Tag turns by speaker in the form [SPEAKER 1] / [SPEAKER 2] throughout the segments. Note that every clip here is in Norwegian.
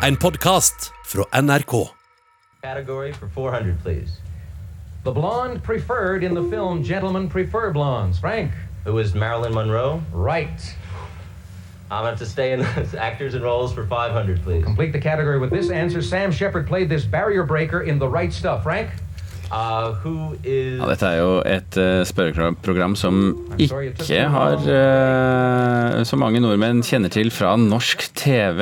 [SPEAKER 1] en podkast fra NRK.
[SPEAKER 2] Category for 400, please. The blonde preferred in the film Gentlemen Prefer Blondes. Frank?
[SPEAKER 3] Who is Marilyn Monroe?
[SPEAKER 2] Right.
[SPEAKER 3] I'm gonna have to stay in the actors and roles for 500, please.
[SPEAKER 2] Complete the category with this answer. Sam Shepard played this barrier breaker in The Right Stuff. Frank?
[SPEAKER 3] Uh,
[SPEAKER 4] Ja, dette er jo et uh, spørreprogram som ikke har uh, så mange nordmenn kjenner til fra norsk TV.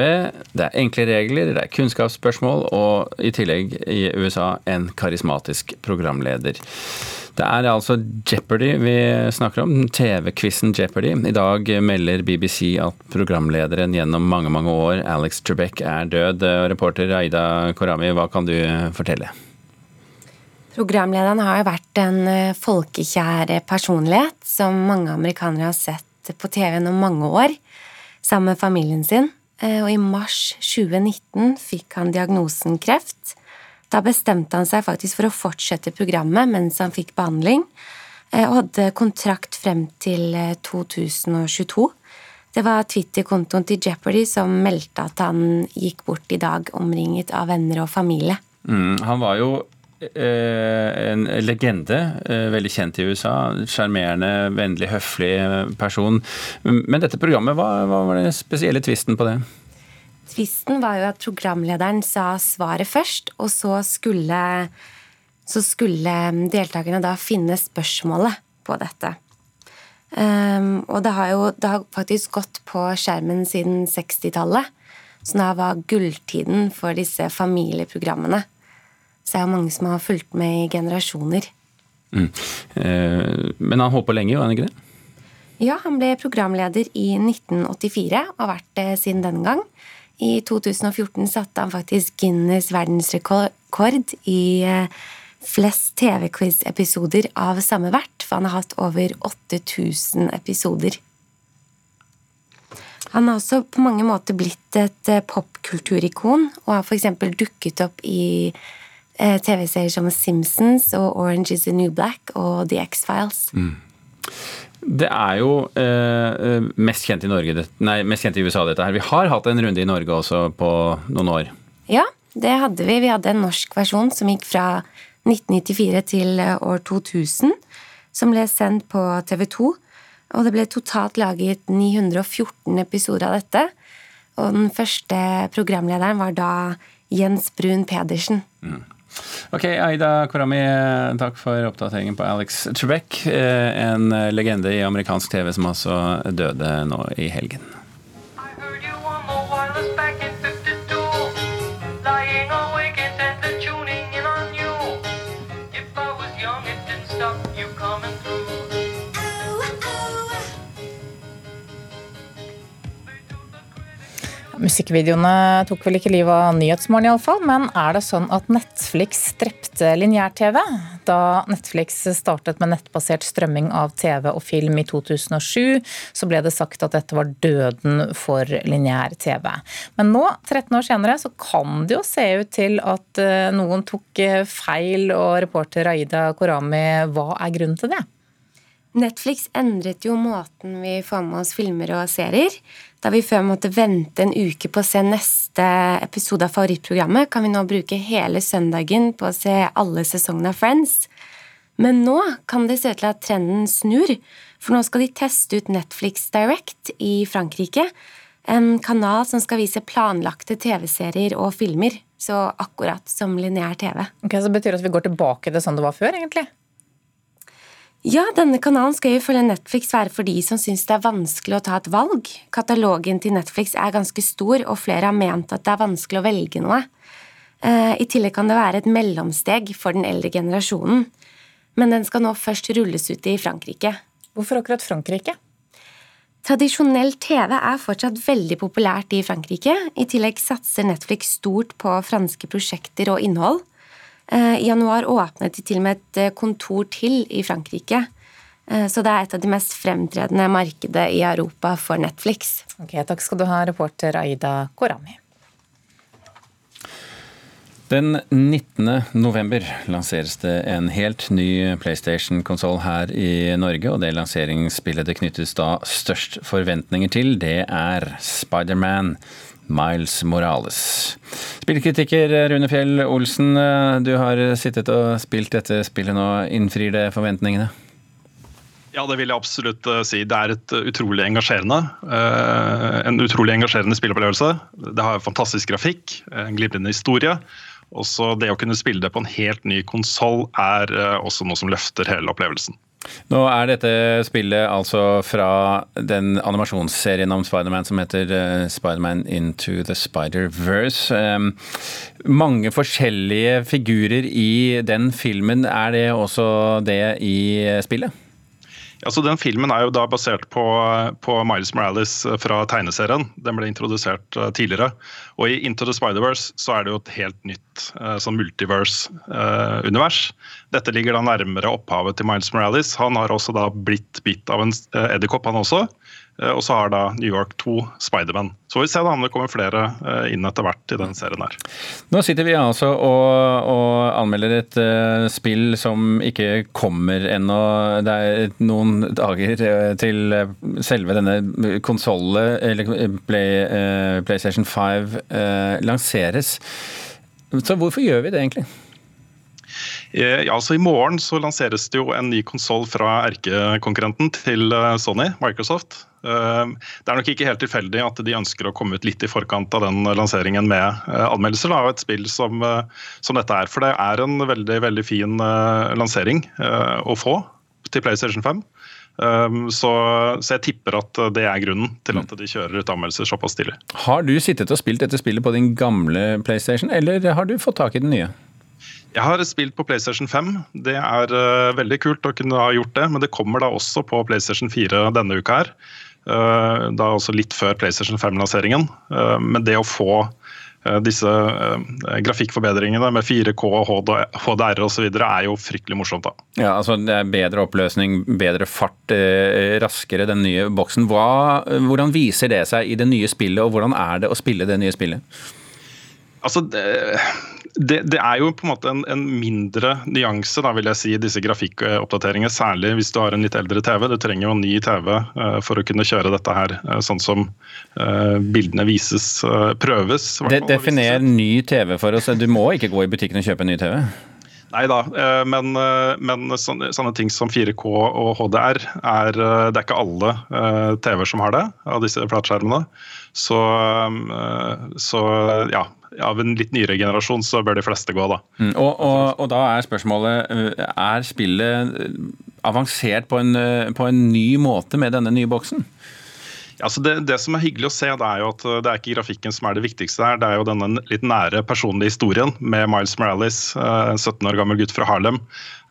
[SPEAKER 4] Det er enkle regler, det er kunnskapsspørsmål, og i tillegg i USA en karismatisk programleder. Det er altså Jeopardy vi snakker om, TV-quizen Jeopardy. I dag melder BBC at programlederen gjennom mange, mange år, Alex Trebek, er død. Reporter Aida Korami, hva kan du fortelle?
[SPEAKER 5] Programlederen har jo vært en eh, folkekjær personlighet som mange amerikanere har sett på TV gjennom mange år, sammen med familien sin. Eh, og i mars 2019 fikk han diagnosen kreft. Da bestemte han seg faktisk for å fortsette programmet mens han fikk behandling, eh, og hadde kontrakt frem til 2022. Det var Twitter-kontoen til Jeopardy som meldte at han gikk bort i dag omringet av venner og familie.
[SPEAKER 4] Mm, han var jo en legende, eh, veldig kjent i USA. Sjarmerende, vennlig, høflig person. Men dette programmet, hva, hva var den spesielle tvisten på det?
[SPEAKER 5] Tvisten var jo at programlederen sa svaret først, og så skulle, så skulle deltakerne da finne spørsmålet på dette. Um, og det har jo det har faktisk gått på skjermen siden 60-tallet, så da var gulltiden for disse familieprogrammene. Så er det mange som har fulgt med i generasjoner.
[SPEAKER 4] Mm. Eh, men han holdt på lenge, var han ikke det?
[SPEAKER 5] Ja, han ble programleder i 1984 og har vært det siden den gang. I 2014 satte han faktisk Guinness verdensrekord i eh, flest TV-quiz-episoder av samme vert, for han har hatt over 8000 episoder. Han har også på mange måter blitt et eh, popkulturikon, og har f.eks. dukket opp i TV-serier som Simpsons og Orange is the New Black og The X-Files. Mm.
[SPEAKER 4] Det er jo eh, mest kjent i Norge, nei, mest kjent i USA, dette her. Vi har hatt en runde i Norge også på noen år.
[SPEAKER 5] Ja, det hadde vi. Vi hadde en norsk versjon som gikk fra 1994 til eh, år 2000. Som ble sendt på TV 2. Og det ble totalt laget 914 episoder av dette. Og den første programlederen var da Jens Brun Pedersen. Mm.
[SPEAKER 4] Ok, Aida Korami, takk for oppdateringen på Alex Trebek. Eh, en legende i amerikansk TV som altså døde nå i helgen.
[SPEAKER 6] Musikkvideoene tok vel ikke livet av Nyhetsmorgen iallfall, men er det sånn at Netflix drepte lineær-TV? Da Netflix startet med nettbasert strømming av TV og film i 2007, så ble det sagt at dette var døden for lineær-TV. Men nå, 13 år senere, så kan det jo se ut til at eh, noen tok eh, feil, og reporter Aida Korami, hva er grunnen til det?
[SPEAKER 5] Netflix endret jo måten vi får med oss filmer og serier. Da vi før måtte vente en uke på å se neste episode av favorittprogrammet, kan vi nå bruke hele søndagen på å se alle sesongene av Friends. Men nå kan det se ut til at trenden snur, for nå skal de teste ut Netflix Direct i Frankrike. En kanal som skal vise planlagte TV-serier og filmer, så akkurat som lineær TV.
[SPEAKER 6] Ok, Så betyr det at vi går tilbake til sånn det var før, egentlig?
[SPEAKER 5] Ja, denne kanalen skal ifølge Netflix være for de som syns det er vanskelig å ta et valg. Katalogen til Netflix er ganske stor, og flere har ment at det er vanskelig å velge noe. Eh, I tillegg kan det være et mellomsteg for den eldre generasjonen. Men den skal nå først rulles ut i Frankrike.
[SPEAKER 6] Hvorfor akkurat Frankrike?
[SPEAKER 5] Tradisjonell TV er fortsatt veldig populært i Frankrike. I tillegg satser Netflix stort på franske prosjekter og innhold. Eh, I januar åpnet de til og med et eh, kontor til i Frankrike. Eh, så det er et av de mest fremtredende markedet i Europa for Netflix.
[SPEAKER 6] Ok, Takk skal du ha, reporter Aida Korami.
[SPEAKER 4] Den 19. november lanseres det en helt ny PlayStation-konsoll her i Norge. Og det lanseringsspillet det knyttes da størst forventninger til, det er Spiderman Miles Morales. Spillkritiker Rune Fjell Olsen, du har sittet og spilt dette spillet nå. Innfrir det forventningene?
[SPEAKER 7] Ja, det vil jeg absolutt uh, si. Det er et uh, utrolig engasjerende en utrolig engasjerende spillopplevelse. Det har fantastisk grafikk, en glimrende historie. Også det å kunne spille det på en helt ny konsoll er også noe som løfter hele opplevelsen.
[SPEAKER 4] Nå er dette spillet altså fra den animasjonsserien om Spiderman som heter Spiderman Into the Spider-Verse. Um, mange forskjellige figurer i den filmen. Er det også det i spillet?
[SPEAKER 7] Altså, den Filmen er jo da basert på, på, Miles Morales eh, fra tegneserien. Den ble introdusert uh, tidligere. Og i Into the Spider-Verse så er det jo et helt nytt uh, sånn multiverse-univers. Dette ligger da nærmere opphavet til Miles Morales. Han har også da blitt bitt av en edderkopp, han også. Eh, og så har da New York 2 Spiderman. Så får vi se da om det kommer flere eh, inn etter hvert i den serien her.
[SPEAKER 4] Nå sitter vi altså og, og anmelder et uh, spill som ikke kommer ennå. Det er noen dager til selve denne konsollet, eller Play, uh, PlayStation 5, uh, lanseres. Så hvorfor gjør vi det egentlig?
[SPEAKER 7] Ja, altså I morgen så lanseres det jo en ny konsoll fra erkekonkurrenten til Sony, Microsoft. Ehm, det er nok ikke helt tilfeldig at de ønsker å komme ut litt i forkant av den lanseringen med eh, anmeldelser av et spill som, eh, som, dette er. For det er en veldig, veldig fin eh, lansering å få til PlayStation 5. Ehm, så, så, jeg tipper at det er grunnen til at de kjører ut anmeldelser såpass tidlig.
[SPEAKER 4] Har du sittet og spilt dette spillet på din gamle PlayStation, eller har du fått tak i den nye?
[SPEAKER 7] Jeg har spilt på PlayStation 5. Det er uh, veldig kult å kunne ha gjort det, men det kommer da også på PlayStation 4 denne uka her. Uh, da også litt før PlayStation 5-lanseringen. Uh, men det å få disse grafikkforbedringene med 4K, HDR osv. er jo fryktelig morsomt. da.
[SPEAKER 4] Ja, altså Det er bedre oppløsning, bedre fart, raskere den nye boksen. Hva, hvordan viser det seg i det nye spillet, og hvordan er det å spille det nye spillet?
[SPEAKER 7] Altså, det, det, det, er jo på en måte en, en, mindre nyanse da, vil jeg si, disse grafikkoppdateringene. Særlig hvis du har en litt eldre TV. Du trenger jo en ny TV uh, for å kunne kjøre dette her uh, sånn som uh, bildene vises, prøves.
[SPEAKER 4] De definer ny TV for oss. Du må ikke gå i butikken og kjøpe en ny TV?
[SPEAKER 7] Nei da, men, men sånne, sånne, ting som 4K og HDR, er, det er ikke alle TV-er som har det, av disse flatskjermene. Så, så ja, av en litt nyere generasjon, så bør de fleste gå, da.
[SPEAKER 4] Mm, og, og, og, da er spørsmålet eh, Er spillet eh, avansert på en, eh, på en ny måte med denne nye boksen?
[SPEAKER 7] Ja, så det, det, som er hyggelig å se, det er jo at det er ikke grafikken som er det viktigste her. Det er jo denne litt nære personlige historien med Miles Morales, en 17 år gammel gutt fra Harlem,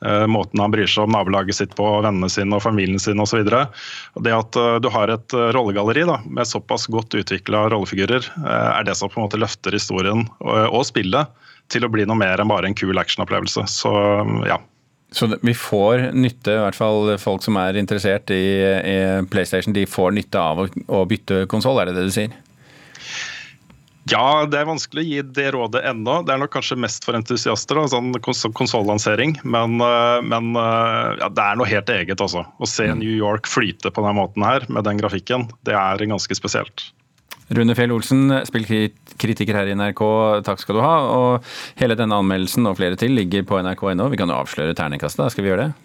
[SPEAKER 7] Eh, måten han bryr seg om nabolaget sitt på, vennene sine og familien sin osv. Det at eh, du har et eh, rollegalleri da, med såpass godt utvikla rollefigurer, er det som på en måte løfter historien og, spillet til å bli noe mer enn bare en kul actionopplevelse. Så ja.
[SPEAKER 4] Så vi får nytte, i hvert fall folk som er interessert i, i PlayStation, de får nytte av å, å bytte konsoll, er det det du sier?
[SPEAKER 7] Ja, det er vanskelig å gi det rådet ennå. Det er nok kanskje mest for entusiaster, da, sånn konsollansering. Men, eh, men eh, ja, det er noe helt eget også. Å se mm. New York flyte på denne måten her, med den grafikken, det er ganske spesielt.
[SPEAKER 4] Rune Fjell Olsen, spillkritiker her i NRK, takk skal du ha. Og hele denne anmeldelsen og flere til ligger på nrk.no. Vi kan jo avsløre terningkastet, da. skal vi gjøre det?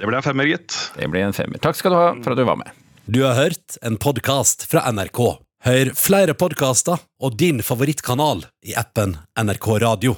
[SPEAKER 7] Det ble en femmer, gitt.
[SPEAKER 4] Det ble en femmer. Takk skal du ha for at du var med.
[SPEAKER 1] Du har hørt en podkast fra NRK. Hør flere podkaster og din favorittkanal i appen NRK Radio.